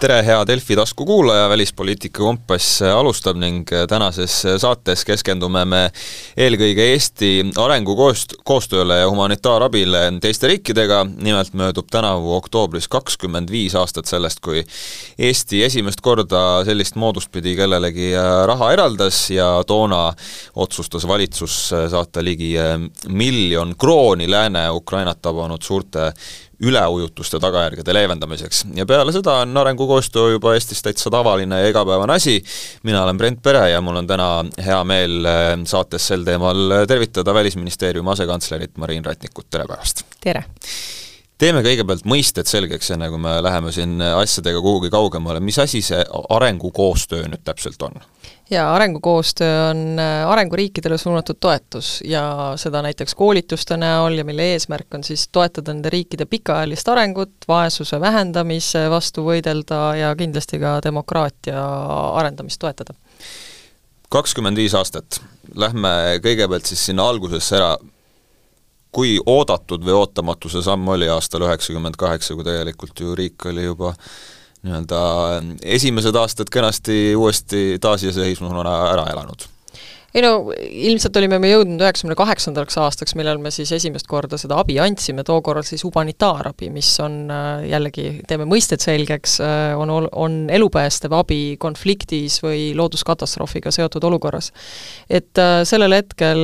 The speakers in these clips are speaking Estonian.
tere, hea Delfi taskukuulaja, Välispoliitika Kompass alustab ning tänases saates keskendume me eelkõige Eesti arengukoost-, koostööle ja humanitaarabile teiste riikidega, nimelt möödub tänavu oktoobris kakskümmend viis aastat sellest, kui Eesti esimest korda sellist moodust pidi kellelegi raha eraldas ja toona otsustas valitsus saata ligi miljon krooni Lääne-Ukrainat tabanud suurte üleujutuste tagajärgede leevendamiseks. ja peale seda on arengukoostöö juba Eestis täitsa tavaline ja igapäevane asi, mina olen Brent Pere ja mul on täna hea meel äh, saates sel teemal tervitada Välisministeeriumi asekantslerit Marin Ratnikut, tere päevast! tere! Teeme kõigepealt mõisted selgeks, enne kui me läheme siin asjadega kuhugi kaugemale, mis asi see arengukoostöö nüüd täpselt on? jaa, arengukoostöö on äh, arenguriikidele suunatud toetus ja seda näiteks koolituste näol ja mille eesmärk on siis toetada nende riikide pikaajalist arengut, vaesuse vähendamise vastu võidelda ja kindlasti ka demokraatia arendamist toetada. kakskümmend viis aastat, lähme kõigepealt siis sinna algusesse ära, kui oodatud või ootamatu see samm oli aastal üheksakümmend kaheksa, kui tegelikult ju riik oli juba nii-öelda esimesed aastad kenasti uuesti taasiseseisvusena ära elanud ei no ilmselt olime me jõudnud üheksakümne kaheksandaks aastaks, millal me siis esimest korda seda abi andsime, tookord siis humanitaarabi, mis on äh, jällegi, teeme mõisted selgeks, äh, on, on elupäästev abi konfliktis või looduskatastroofiga seotud olukorras. et äh, sellel hetkel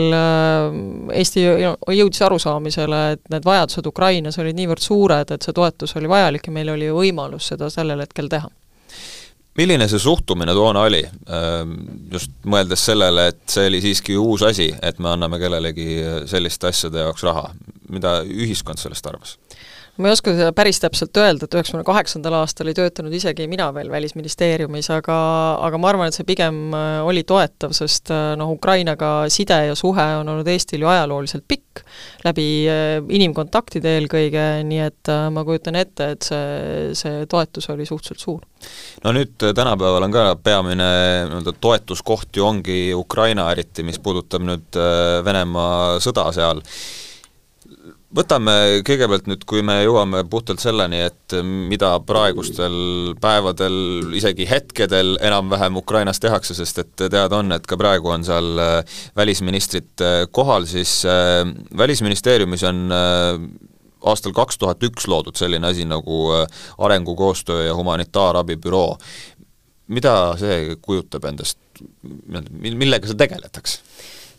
Eesti jõudis arusaamisele, et need vajadused Ukrainas olid niivõrd suured, et see toetus oli vajalik ja meil oli võimalus seda sellel hetkel teha milline see suhtumine toona oli, ähm, just mõeldes sellele, et see oli siiski uus asi, et me anname kellelegi selliste asjade jaoks raha, mida ühiskond sellest arvas? Ma ei oska seda päris täpselt öelda, et üheksakümne kaheksandal aastal ei töötanud isegi mina veel Välisministeeriumis, aga aga ma arvan, et see pigem äh, oli toetav, sest äh, noh, Ukrainaga side ja suhe on olnud Eestil ju ajalooliselt pikk, läbi äh, inimkontaktide eelkõige, nii et ma kujutan ette, et see, see toetus oli suhteliselt suur. No nüüd tänapäeval on ka peamine nii-öelda toetuskoht ju ongi Ukraina, eriti mis puudutab nüüd Venemaa sõda seal võtame kõigepealt nüüd, kui me jõuame puhtalt selleni, et mida praegustel päevadel, isegi hetkedel enam-vähem Ukrainas tehakse, sest et teada on, et ka praegu on seal äh, välisministrid äh, kohal, siis äh, Välisministeeriumis on aastal kaks tuhat üks loodud selline asi nagu arengukoostöö ja humanitaarabi büroo. mida see kujutab endast, millega seal tegeletakse?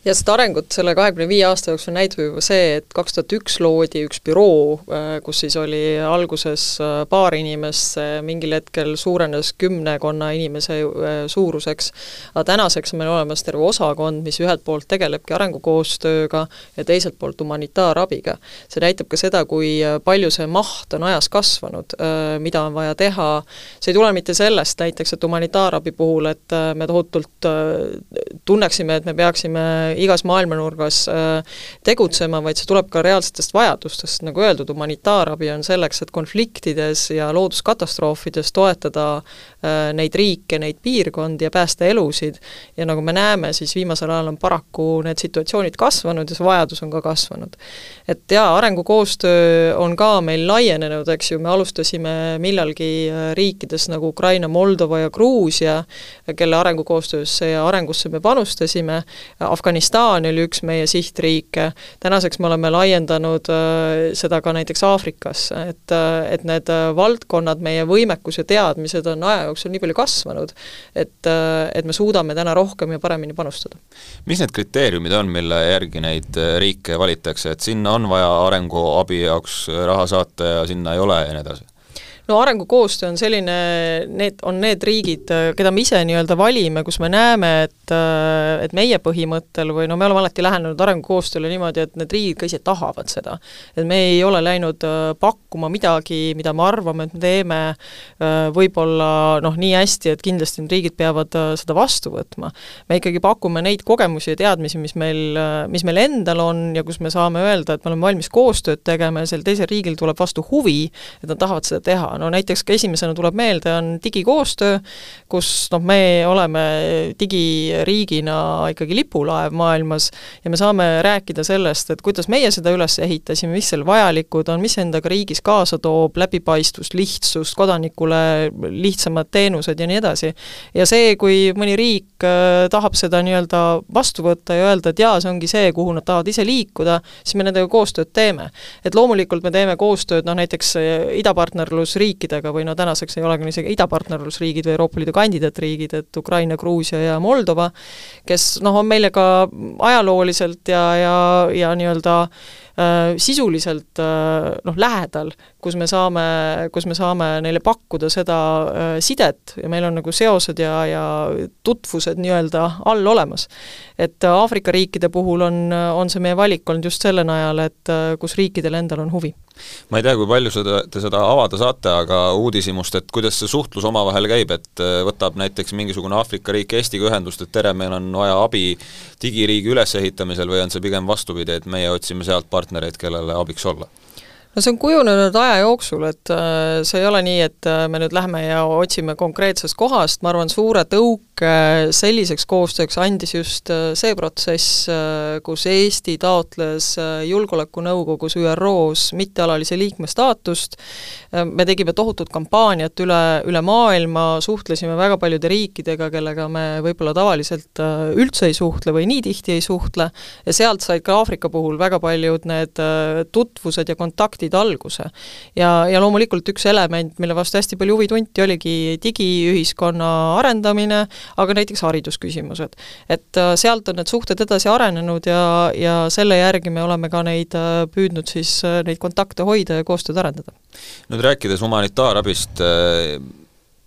Ja seda arengut selle kahekümne viie aasta jooksul näitab juba see, et kaks tuhat üks loodi üks büroo, äh, kus siis oli alguses äh, paar inimest, mingil hetkel suurenes kümnekonna inimese äh, suuruseks, aga tänaseks on meil olemas terve osakond, mis ühelt poolt tegelebki arengukoostööga ja teiselt poolt humanitaarabiga. see näitab ka seda, kui palju see maht on ajas kasvanud, mida on vaja teha, see ei tule mitte sellest näiteks, et humanitaarabi puhul, et me tohutult tunneksime, et me peaksime igas maailmanurgas äh, tegutsema, vaid see tuleb ka reaalsetest vajadustest, nagu öeldud, humanitaarabi on selleks, et konfliktides ja looduskatastroofides toetada äh, neid riike, neid piirkondi ja päästa elusid, ja nagu me näeme, siis viimasel ajal on paraku need situatsioonid kasvanud ja see vajadus on ka kasvanud. et jaa, arengukoostöö on ka meil laienenud, eks ju, me alustasime millalgi äh, riikides nagu Ukraina, Moldova ja Gruusia, kelle arengukoostöösse ja arengusse me panustasime, Afganistan Afganistan oli üks meie sihtriike, tänaseks me oleme laiendanud äh, seda ka näiteks Aafrikasse, et, äh, et need äh, valdkonnad, meie võimekus ja teadmised on aja jooksul nii palju kasvanud, et, et me suudame täna rohkem ja paremini panustada. mis need kriteeriumid on, mille järgi neid riike valitakse, et sinna on vaja arenguabi jaoks raha saata ja sinna ei ole ja nii edasi? No arengukoostöö on selline, need on need riigid, keda me ise nii-öelda valime, kus me näeme, et et meie põhimõttel või no me oleme alati lähenenud arengukoostööle niimoodi, et need riigid ka ise tahavad seda. et me ei ole läinud pakkuma midagi, mida me arvame, et me teeme võib-olla noh, nii hästi, et kindlasti need riigid peavad seda vastu võtma. me ikkagi pakume neid kogemusi ja teadmisi, mis meil, mis meil endal on ja kus me saame öelda, et me oleme valmis koostööd tegema ja sel teisel riigil tuleb vastu huvi, et nad tahavad seda teha no näiteks ka esimesena tuleb meelde, on digikoostöö, kus noh, me oleme digiriigina ikkagi lipulaev maailmas ja me saame rääkida sellest, et kuidas meie seda üles ehitasime, mis seal vajalikud on, mis endaga riigis kaasa toob, läbipaistvust, lihtsust, kodanikule lihtsamad teenused ja nii edasi. ja see, kui mõni riik äh, tahab seda nii-öelda vastu võtta ja öelda, et jaa, see ongi see, kuhu nad tahavad ise liikuda, siis me nendega koostööd teeme. et loomulikult me teeme koostööd noh, näiteks äh, idapartnerlusriikidega või no tänaseks ei olegi isegi idapartnerlusriigid või Euroopa Liidu kandidaatriigid, et Ukraina, Gruusia ja Moldova, kes noh, on meile ka ajalooliselt ja, ja, ja nii-öelda sisuliselt äh, noh, lähedal, kus me saame, kus me saame neile pakkuda seda äh, sidet ja meil on nagu seosed ja, ja tutvused nii-öelda all olemas. et Aafrika riikide puhul on, on see meie valik olnud just selle najal, et kus riikidel endal on huvi ma ei tea, kui palju seda, te seda avada saate, aga uudishimust, et kuidas see suhtlus omavahel käib, et võtab näiteks mingisugune Aafrika riik Eestiga ühendust, et tere, meil on vaja abi digiriigi ülesehitamisel või on see pigem vastupidi, et meie otsime sealt partnereid, kellele abiks olla? no see on kujunenud aja jooksul, et äh, see ei ole nii, et äh, me nüüd lähme ja otsime konkreetsest kohast, ma arvan, suure tõuke selliseks koostööks andis just äh, see protsess, kus Eesti taotles Julgeolekunõukogus ÜRO-s mittealalise liikme staatust, me tegime tohutut kampaaniat üle, üle maailma, suhtlesime väga paljude riikidega, kellega me võib-olla tavaliselt üldse ei suhtle või nii tihti ei suhtle, ja sealt said ka Aafrika puhul väga paljud need tutvused ja kontaktid alguse. ja, ja loomulikult üks element, mille vastu hästi palju huvi tunti, oligi digiühiskonna arendamine, aga näiteks haridusküsimused. et äh, sealt on need suhted edasi arenenud ja, ja selle järgi me oleme ka neid äh, püüdnud siis, äh, neid kontakte hoida ja koostööd arendada. nüüd rääkides humanitaarabist,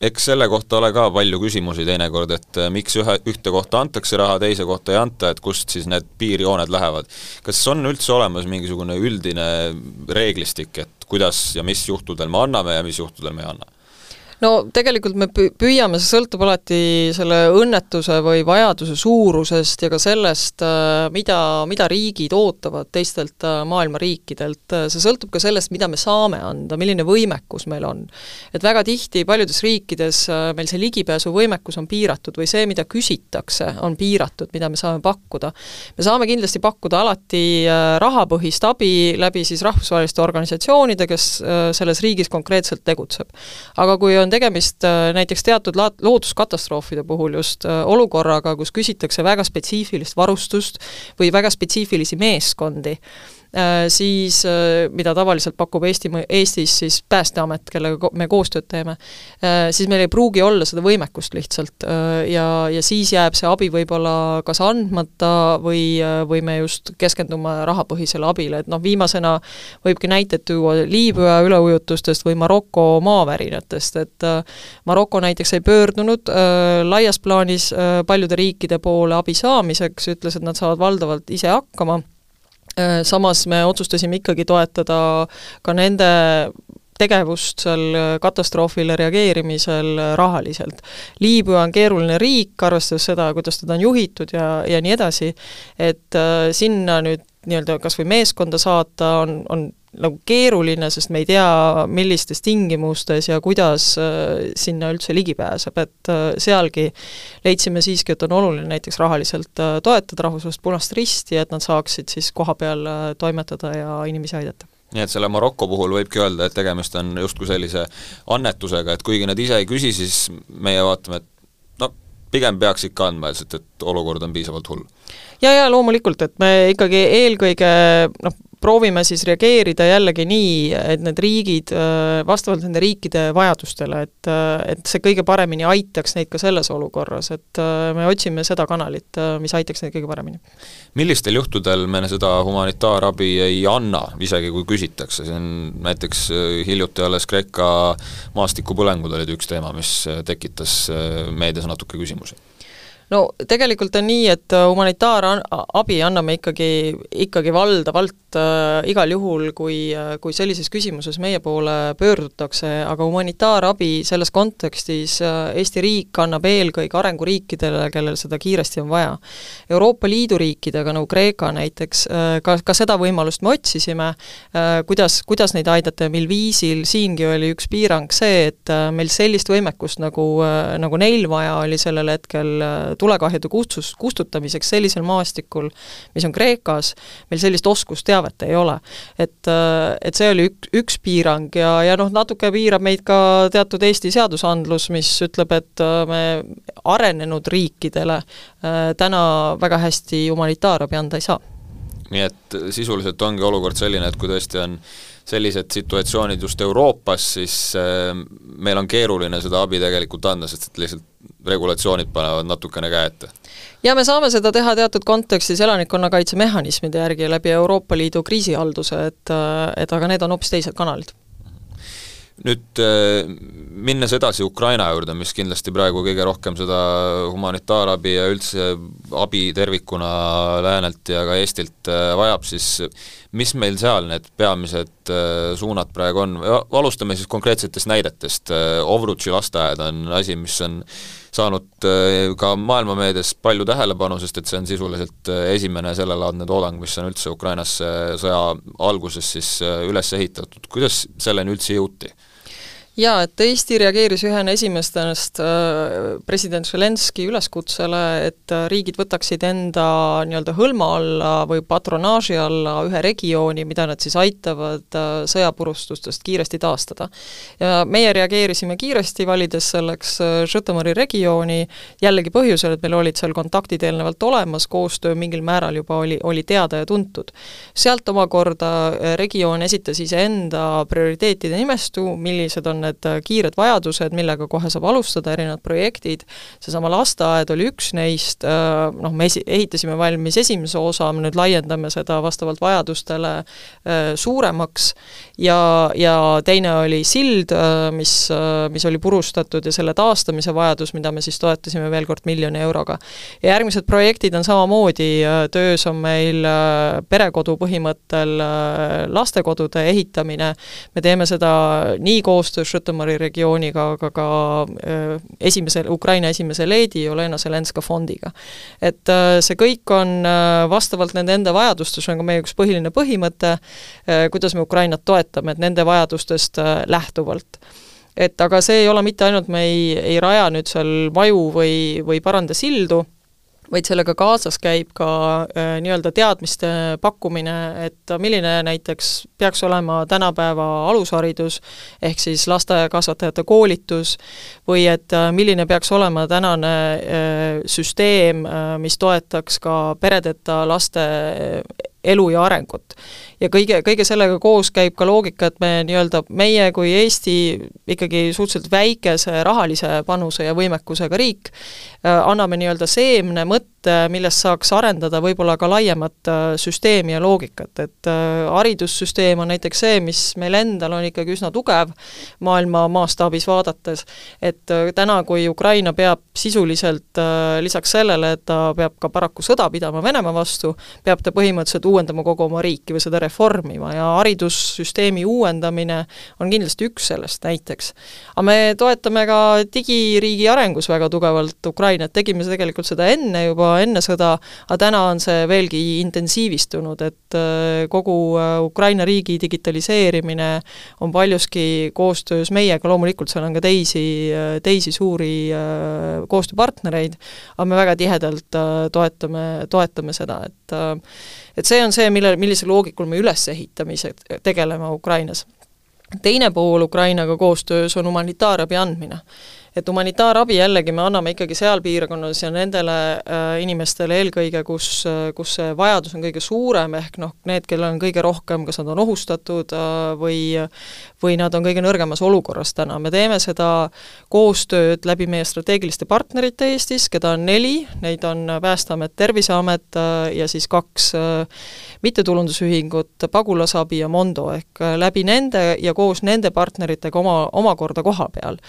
eks selle kohta ole ka palju küsimusi teinekord, et miks ühe, ühte kohta antakse raha, teise kohta ei anta, et kust siis need piirjooned lähevad. kas on üldse olemas mingisugune üldine reeglistik, et kuidas ja mis juhtudel me anname ja mis juhtudel me ei anna? No tegelikult me püüame, see sõltub alati selle õnnetuse või vajaduse suurusest ja ka sellest, äh, mida, mida riigid ootavad teistelt äh, maailma riikidelt, see sõltub ka sellest, mida me saame anda, milline võimekus meil on. et väga tihti paljudes riikides äh, meil see ligipääsuvõimekus on piiratud või see, mida küsitakse, on piiratud, mida me saame pakkuda. me saame kindlasti pakkuda alati rahapõhist abi läbi siis rahvusvaheliste organisatsioonide, kes selles riigis konkreetselt tegutseb. aga kui on tegemist äh, näiteks teatud laad-, looduskatastroofide puhul just äh, olukorraga, kus küsitakse väga spetsiifilist varustust või väga spetsiifilisi meeskondi, siis äh, mida tavaliselt pakub Eesti, Eestis siis Päästeamet, kellega me koostööd teeme, äh, siis meil ei pruugi olla seda võimekust lihtsalt ja, ja siis jääb see abi võib-olla kas andmata või, või me just keskendume rahapõhisele abile, et noh, viimasena võibki näiteid tuua Liibüa üleujutustest või Maroko maavärinatest, et Maroko näiteks ei pöördunud laias plaanis paljude riikide poole abi saamiseks, ütles, et nad saavad valdavalt ise hakkama Äh, samas me otsustasime ikkagi toetada ka nende tegevust seal katastroofile reageerimisel rahaliselt. Liibüa on keeruline riik, arvestades seda, kuidas teda on juhitud ja, ja nii edasi, et äh, sinna nüüd nii-öelda kas või meeskonda saata on, on nagu keeruline, sest me ei tea, millistes tingimustes ja kuidas äh, sinna üldse ligi pääseb, et äh, sealgi leidsime siiski, et on oluline näiteks rahaliselt äh, toetada Rahvusvahelist Punast Risti, et nad saaksid siis kohapeal toimetada ja inimesi aidata nii et selle Maroko puhul võibki öelda, et tegemist on justkui sellise annetusega, et kuigi nad ise ei küsi, siis meie vaatame, et no pigem peaks ikka andma, lihtsalt et olukord on piisavalt hull. ja, ja loomulikult, et me ikkagi eelkõige noh, proovime siis reageerida jällegi nii, et need riigid, äh, vastavalt nende riikide vajadustele, et, äh, et see kõige paremini aitaks neid ka selles olukorras, et äh, me otsime seda kanalit, mis aitaks neid kõige paremini. millistel juhtudel me seda humanitaarabi ei anna, isegi kui küsitakse, see on näiteks hiljuti alles Kreeka maastikupõlengud olid üks teema, mis tekitas meedias natuke küsimusi no tegelikult on nii, et humanitaarabi anname ikkagi, ikkagi valdavalt et äh, igal juhul, kui, kui sellises küsimuses meie poole pöördutakse, aga humanitaarabi selles kontekstis äh, Eesti riik annab eelkõige arenguriikidele, kellel seda kiiresti on vaja. Euroopa Liidu riikidega, nagu Kreeka näiteks äh,, ka, ka seda võimalust me otsisime äh,, kuidas, kuidas neid aidata ja mil viisil, siingi oli üks piirang see, et äh, meil sellist võimekust, nagu äh,, nagu neil vaja oli sellel hetkel äh, tulekahjude kustus, kustutamiseks sellisel maastikul, mis on Kreekas, meil sellist oskusteavet ei ole. et, äh, et see oli ük-, üks piirang ja, ja noh, natuke piirab meid ka teatud Eesti seadusandlus, mis ütleb, et äh, me arenenud riikidele äh, täna väga hästi humanitaarabi anda ei saa nii et sisuliselt ongi olukord selline, et kui tõesti on sellised situatsioonid just Euroopas, siis meil on keeruline seda abi tegelikult anda, sest et lihtsalt regulatsioonid panevad natukene käe ette ja me saame seda teha teatud kontekstis elanikkonnakaitse mehhanismide järgi läbi Euroopa Liidu kriisihalduse, et, et aga need on hoopis teised kanalid. Nüüd äh, minnes edasi Ukraina juurde, mis kindlasti praegu kõige rohkem seda humanitaarabi ja üldse abi tervikuna läänelt ja ka Eestilt äh, vajab, siis mis meil seal need peamised äh, suunad praegu on, alustame siis konkreetsetest näidetest, Ovrutši lasteaed on asi, mis on saanud ka maailmameedias palju tähelepanu, sest et see on sisuliselt esimene sellelaadne toodang, mis on üldse Ukrainasse sõja alguses siis üles ehitatud, kuidas selleni üldse jõuti? Jaa, et Eesti reageeris ühena esimestest äh, president Zelenskõi üleskutsele, et äh, riigid võtaksid enda nii-öelda hõlma alla või patronaaži alla ühe regiooni, mida nad siis aitavad äh, sõjapurustustest kiiresti taastada. ja meie reageerisime kiiresti, valides selleks Žõtomõri regiooni, jällegi põhjusel, et meil olid seal kontaktid eelnevalt olemas, koostöö mingil määral juba oli, oli teada ja tuntud. sealt omakorda regioon esitas iseenda prioriteetide nimestu, millised on need äh, kiired vajadused, millega kohe saab alustada, erinevad projektid, seesama lasteaed oli üks neist, äh, noh, me esi-, ehitasime valmis esimese osa, me nüüd laiendame seda vastavalt vajadustele äh, suuremaks. Ja, ja teine oli sild, mis, mis oli purustatud ja selle taastamise vajadus, mida me siis toetasime veel kord miljoni euroga. ja järgmised projektid on samamoodi, töös on meil perekodu põhimõttel lastekodude ehitamine, me teeme seda nii koostöös Žõtomõri regiooniga, aga ka äh, esimese, Ukraina esimese leedi Olena Zelenska fondiga. et äh, see kõik on äh, vastavalt nende enda vajadustes, on ka meie üks põhiline põhimõte, kuidas me Ukrainat toetame, et nende vajadustest lähtuvalt et aga see ei ole mitte ainult, me ei, ei raja nüüd seal maju või, või paranda sildu, vaid sellega kaasas käib ka äh, nii-öelda teadmiste pakkumine, et milline näiteks peaks olema tänapäeva alusharidus, ehk siis lasteaiakasvatajate koolitus, või et äh, milline peaks olema tänane äh, süsteem, äh, mis toetaks ka peredeta laste elu ja arengut. ja kõige, kõige sellega koos käib ka loogika, et me nii-öelda, meie kui Eesti ikkagi suhteliselt väikese rahalise panuse ja võimekusega riik, äh, anname nii-öelda seemne mõtte, millest saaks arendada võib-olla ka laiemat äh, süsteemi ja loogikat, et äh, haridussüsteem on näiteks see, mis meil endal on ikkagi üsna tugev maailma mastaabis vaadates, et täna, kui Ukraina peab sisuliselt lisaks sellele, et ta peab ka paraku sõda pidama Venemaa vastu, peab ta põhimõtteliselt uuendama kogu oma riiki või seda reformima ja haridussüsteemi uuendamine on kindlasti üks sellest näiteks. aga me toetame ka digiriigi arengus väga tugevalt Ukrainat, tegime tegelikult seda enne juba, enne sõda, aga täna on see veelgi intensiivistunud, et äh, kogu äh, Ukraina riigi digitaliseerimine on paljuski koostöös meiega, loomulikult seal on ka teisi, äh, teisi suuri koostööpartnereid, aga me väga tihedalt toetame, toetame seda, et et see on see, mille, millise loogikul me ülesehitamise tegeleme Ukrainas. teine pool Ukrainaga koostöös on humanitaarabi andmine et humanitaarabi jällegi me anname ikkagi seal piirkonnas ja nendele äh, inimestele eelkõige, kus, äh, kus see vajadus on kõige suurem, ehk noh, need, kellel on kõige rohkem, kas nad on ohustatud äh, või või nad on kõige nõrgemas olukorras täna, me teeme seda koostööd läbi meie strateegiliste partnerite Eestis, keda on neli, neid on Päästeamet, Terviseamet äh, ja siis kaks äh, mittetulundusühingut, Pagulasabi ja Mondo, ehk äh, läbi nende ja koos nende partneritega oma, omakorda koha peal.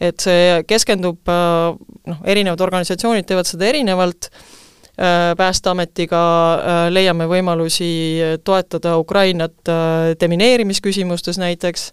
et see keskendub noh, erinevad organisatsioonid teevad seda erinevalt, Päästeametiga leiame võimalusi toetada Ukrainat demineerimisküsimustes näiteks,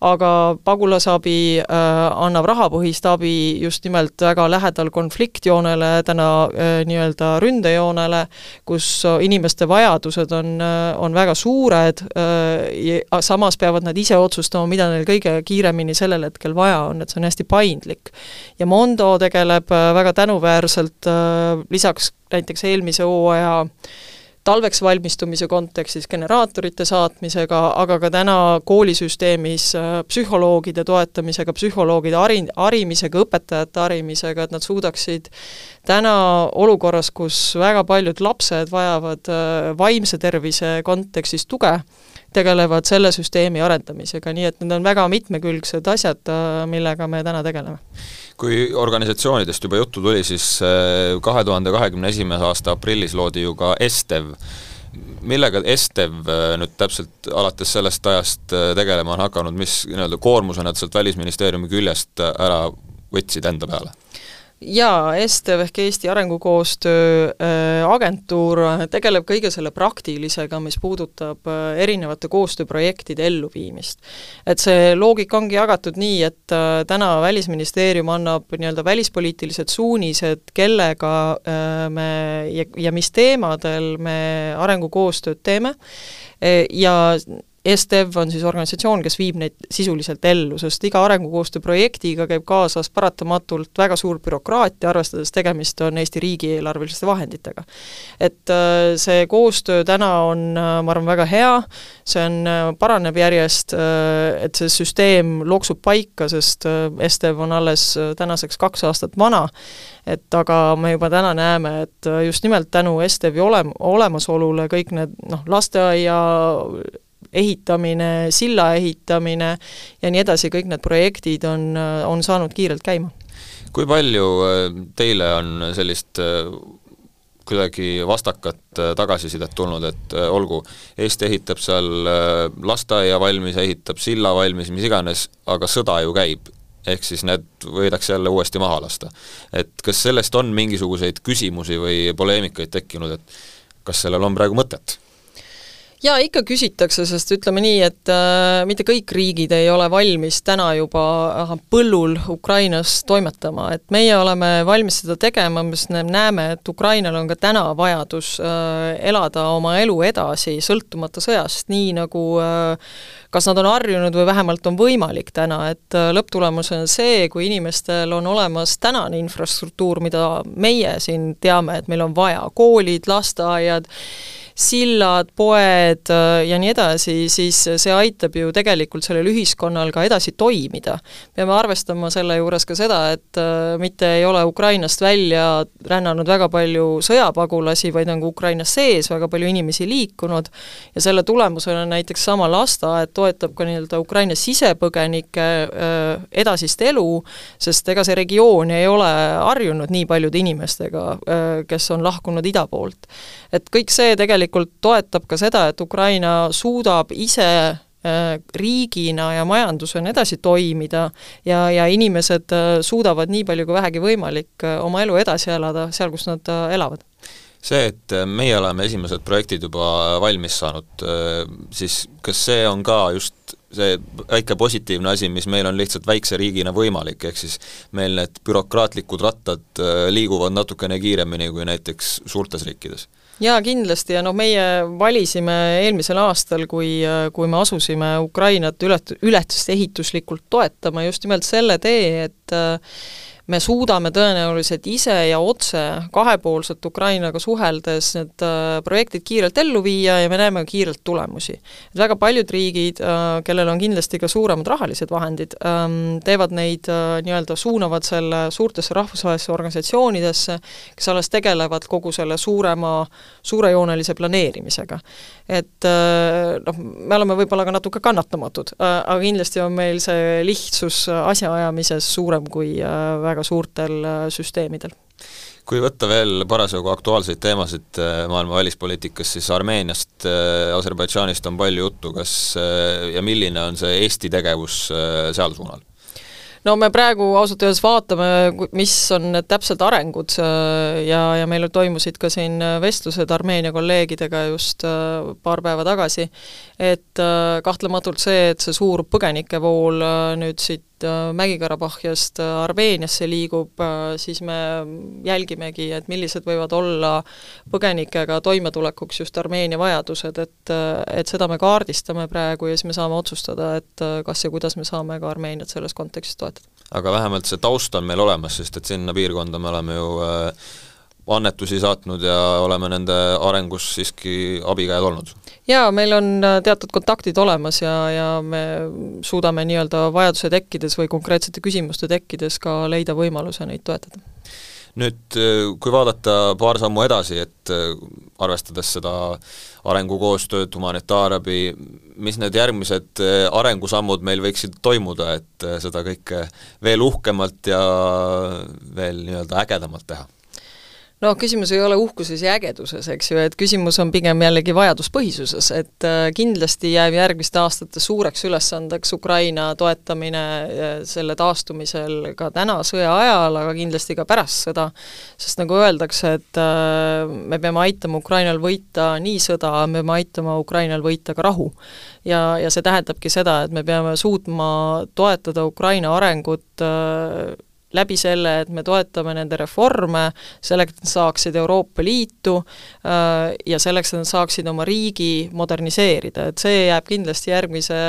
aga pagulasabi äh, annab rahapõhist abi just nimelt väga lähedal konfliktjoonele, täna äh, nii-öelda ründejoonele, kus inimeste vajadused on, äh, on väga suured äh,, samas peavad nad ise otsustama, mida neil kõige kiiremini sellel hetkel vaja on, et see on hästi paindlik. ja Mondo tegeleb äh, väga tänuväärselt äh, lisaks näiteks eelmise hooaja äh, talveks valmistumise kontekstis generaatorite saatmisega, aga ka täna koolisüsteemis äh, psühholoogide toetamisega, psühholoogide hari-, harimisega, õpetajate harimisega, et nad suudaksid täna olukorras, kus väga paljud lapsed vajavad äh, vaimse tervise kontekstis tuge, tegelevad selle süsteemi arendamisega, nii et need on väga mitmekülgsed asjad, äh, millega me täna tegeleme. Kui organisatsioonidest juba juttu tuli, siis äh, kahe tuhande kahekümne esimese aasta aprillis loodi ju ka Estev, millega Estev äh, nüüd täpselt alates sellest ajast tegelema on hakanud, mis nii-öelda koormuse nad sealt Välisministeeriumi küljest ära võtsid enda peale? Jaa, ESTEV ehk Eesti Arengukoostöö äh, Agentuur tegeleb kõige selle praktilisega, mis puudutab äh, erinevate koostööprojektide elluviimist. et see loogika ongi jagatud nii, et äh, täna Välisministeerium annab nii-öelda välispoliitilised suunised, kellega me ja, ja mis teemadel me arengukoostööd teeme, ja STEV on siis organisatsioon, kes viib neid sisuliselt ellu, sest iga arengukoostöö projektiga käib kaasas paratamatult väga suur bürokraatia, arvestades tegemist on Eesti riigieelarveliste vahenditega. et äh, see koostöö täna on, äh, ma arvan, väga hea, see on, äh, paraneb järjest, et see süsteem loksub paika, sest STEV on alles tänaseks kaks aastat vana, et aga me juba täna näeme, et just nimelt tänu STEV-i olem-, olemasolule kõik need noh, lasteaia ehitamine, silla ehitamine ja nii edasi, kõik need projektid on, on saanud kiirelt käima. kui palju äh, teile on sellist äh, kuidagi vastakat äh, tagasisidet tulnud, et olgu, Eesti ehitab seal lasteaia valmis, ehitab silla valmis, mis iganes, aga sõda ju käib, ehk siis need võidakse jälle uuesti maha lasta. et kas sellest on mingisuguseid küsimusi või poleemikaid tekkinud, et kas sellel on praegu mõtet? Jaa, ikka küsitakse, sest ütleme nii, et äh, mitte kõik riigid ei ole valmis täna juba äh, põllul Ukrainas toimetama, et meie oleme valmis seda tegema, me näeme, et Ukrainal on ka täna vajadus äh, elada oma elu edasi, sõltumata sõjast, nii nagu äh, kas nad on harjunud või vähemalt on võimalik täna, et äh, lõpptulemus on see, kui inimestel on olemas tänane infrastruktuur, mida meie siin teame, et meil on vaja, koolid, lasteaiad, sillad, poed äh, ja nii edasi, siis see aitab ju tegelikult sellel ühiskonnal ka edasi toimida. peame arvestama selle juures ka seda, et äh, mitte ei ole Ukrainast välja rännanud väga palju sõjapagulasi, vaid on ka Ukrainas sees väga palju inimesi liikunud ja selle tulemusena näiteks sama lasteaed toetab ka nii-öelda Ukraina sisepõgenike äh, edasist elu, sest ega see regioon ei ole harjunud nii paljude inimestega, kes on lahkunud ida poolt. et kõik see tegelikult tegelikult toetab ka seda, et Ukraina suudab ise äh, riigina ja majandusena edasi toimida ja, ja inimesed äh, suudavad nii palju kui vähegi võimalik äh, oma elu edasi elada seal, kus nad elavad see, et meie oleme esimesed projektid juba valmis saanud, siis kas see on ka just see väike positiivne asi, mis meil on lihtsalt väikse riigina võimalik, ehk siis meil need bürokraatlikud rattad liiguvad natukene kiiremini kui näiteks suurtes riikides? Jaa, kindlasti. Ja noh, meie valisime eelmisel aastal, kui, kui me asusime Ukrainat ület-, ületust ehituslikult toetama just nimelt selle tee, et me suudame tõenäoliselt ise ja otse kahepoolselt Ukrainaga suheldes need äh, projektid kiirelt ellu viia ja me näeme kiirelt tulemusi. väga paljud riigid, äh, kellel on kindlasti ka suuremad rahalised vahendid, ähm, teevad neid äh, nii-öelda, suunavad selle suurtesse rahvusvahelisse organisatsioonidesse, kes alles tegelevad kogu selle suurema, suurejoonelise planeerimisega. et noh, me oleme võib-olla ka natuke kannatamatud, aga kindlasti on meil see lihtsus asjaajamises suurem kui väga väga suurtel äh, süsteemidel. Kui võtta veel parasjagu aktuaalseid teemasid äh, maailma välispoliitikas, siis Armeeniast, äh, Aserbaidžaanist on palju juttu, kas ja milline on see Eesti tegevus seal suunal? no me praegu ausalt öeldes vaatame, mis on need täpsed arengud ja, ja meil toimusid ka siin vestlused Armeenia kolleegidega just paar päeva tagasi, et kahtlematult see, et see suur põgenikevool nüüd siit Mägi-Karabahhiast Armeeniasse liigub, siis me jälgimegi, et millised võivad olla põgenikega toimetulekuks just Armeenia vajadused, et et seda me kaardistame praegu ja siis me saame otsustada, et kas ja kuidas me saame ka Armeeniat selles kontekstis toetada. aga vähemalt see taust on meil olemas, sest et sinna piirkonda me oleme ju äh, annetusi saatnud ja oleme nende arengus siiski abikäed olnud? jaa, meil on äh, teatud kontaktid olemas ja, ja me suudame nii-öelda vajaduse tekkides või konkreetsete küsimuste tekkides ka leida võimaluse neid toetada nüüd äh, kui vaadata paar sammu edasi, et arvestades seda arengukoostööd, humanitaarabi, mis need järgmised äh, arengusammud meil võiksid toimuda, et äh, seda kõike veel uhkemalt ja veel nii-öelda ägedamalt teha? No küsimus ei ole uhkuses ja ägeduses, eks ju, et küsimus on pigem jällegi vajaduspõhisuses, et äh, kindlasti jääb järgmiste aastate suureks ülesandeks Ukraina toetamine äh, selle taastumisel ka täna sõja ajal, aga kindlasti ka pärast sõda, sest nagu öeldakse, et äh, me peame aitama Ukrainal võita nii sõda, me peame aitama Ukrainal võita ka rahu. ja, ja see tähendabki seda, et me peame suutma toetada Ukraina arengut läbi selle, et me toetame nende reforme, selleks, et nad saaksid Euroopa Liitu äh, ja selleks, et nad saaksid oma riigi moderniseerida, et see jääb kindlasti järgmise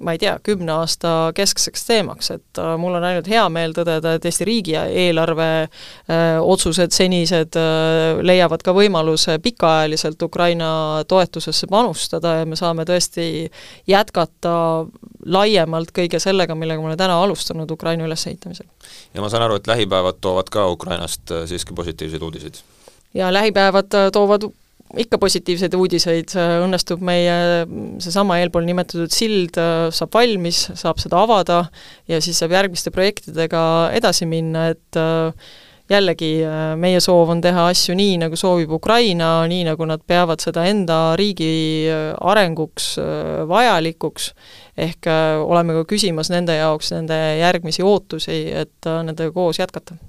ma ei tea, kümne aasta keskseks teemaks, et äh, mul on ainult hea meel tõdeda, et Eesti riigieelarve äh, otsused senised äh, leiavad ka võimaluse pikaajaliselt Ukraina toetusesse panustada ja me saame tõesti jätkata laiemalt kõige sellega, millega me oleme täna alustanud Ukraina ülesehitamisel. ja ma saan aru, et lähipäevad toovad ka Ukrainast siiski positiivseid uudiseid? ja lähipäevad toovad ikka positiivseid uudiseid, õnnestub meie seesama eelpool nimetatud sild äh, saab valmis, saab seda avada ja siis saab järgmiste projektidega edasi minna, et äh, jällegi äh, meie soov on teha asju nii, nagu soovib Ukraina, nii nagu nad peavad seda enda riigi arenguks vajalikuks, ehk oleme ka küsimas nende jaoks nende järgmisi ootusi, et nendega koos jätkata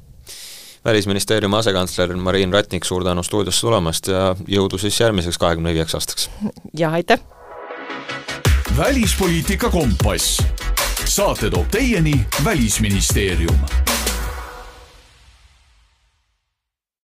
välisministeeriumi asekantsler Mariin Ratnik, suur tänu stuudiosse tulemast ja jõudu siis järgmiseks kahekümne viieks aastaks! jah, aitäh! välispoliitika kompass. saate toob teieni Välisministeerium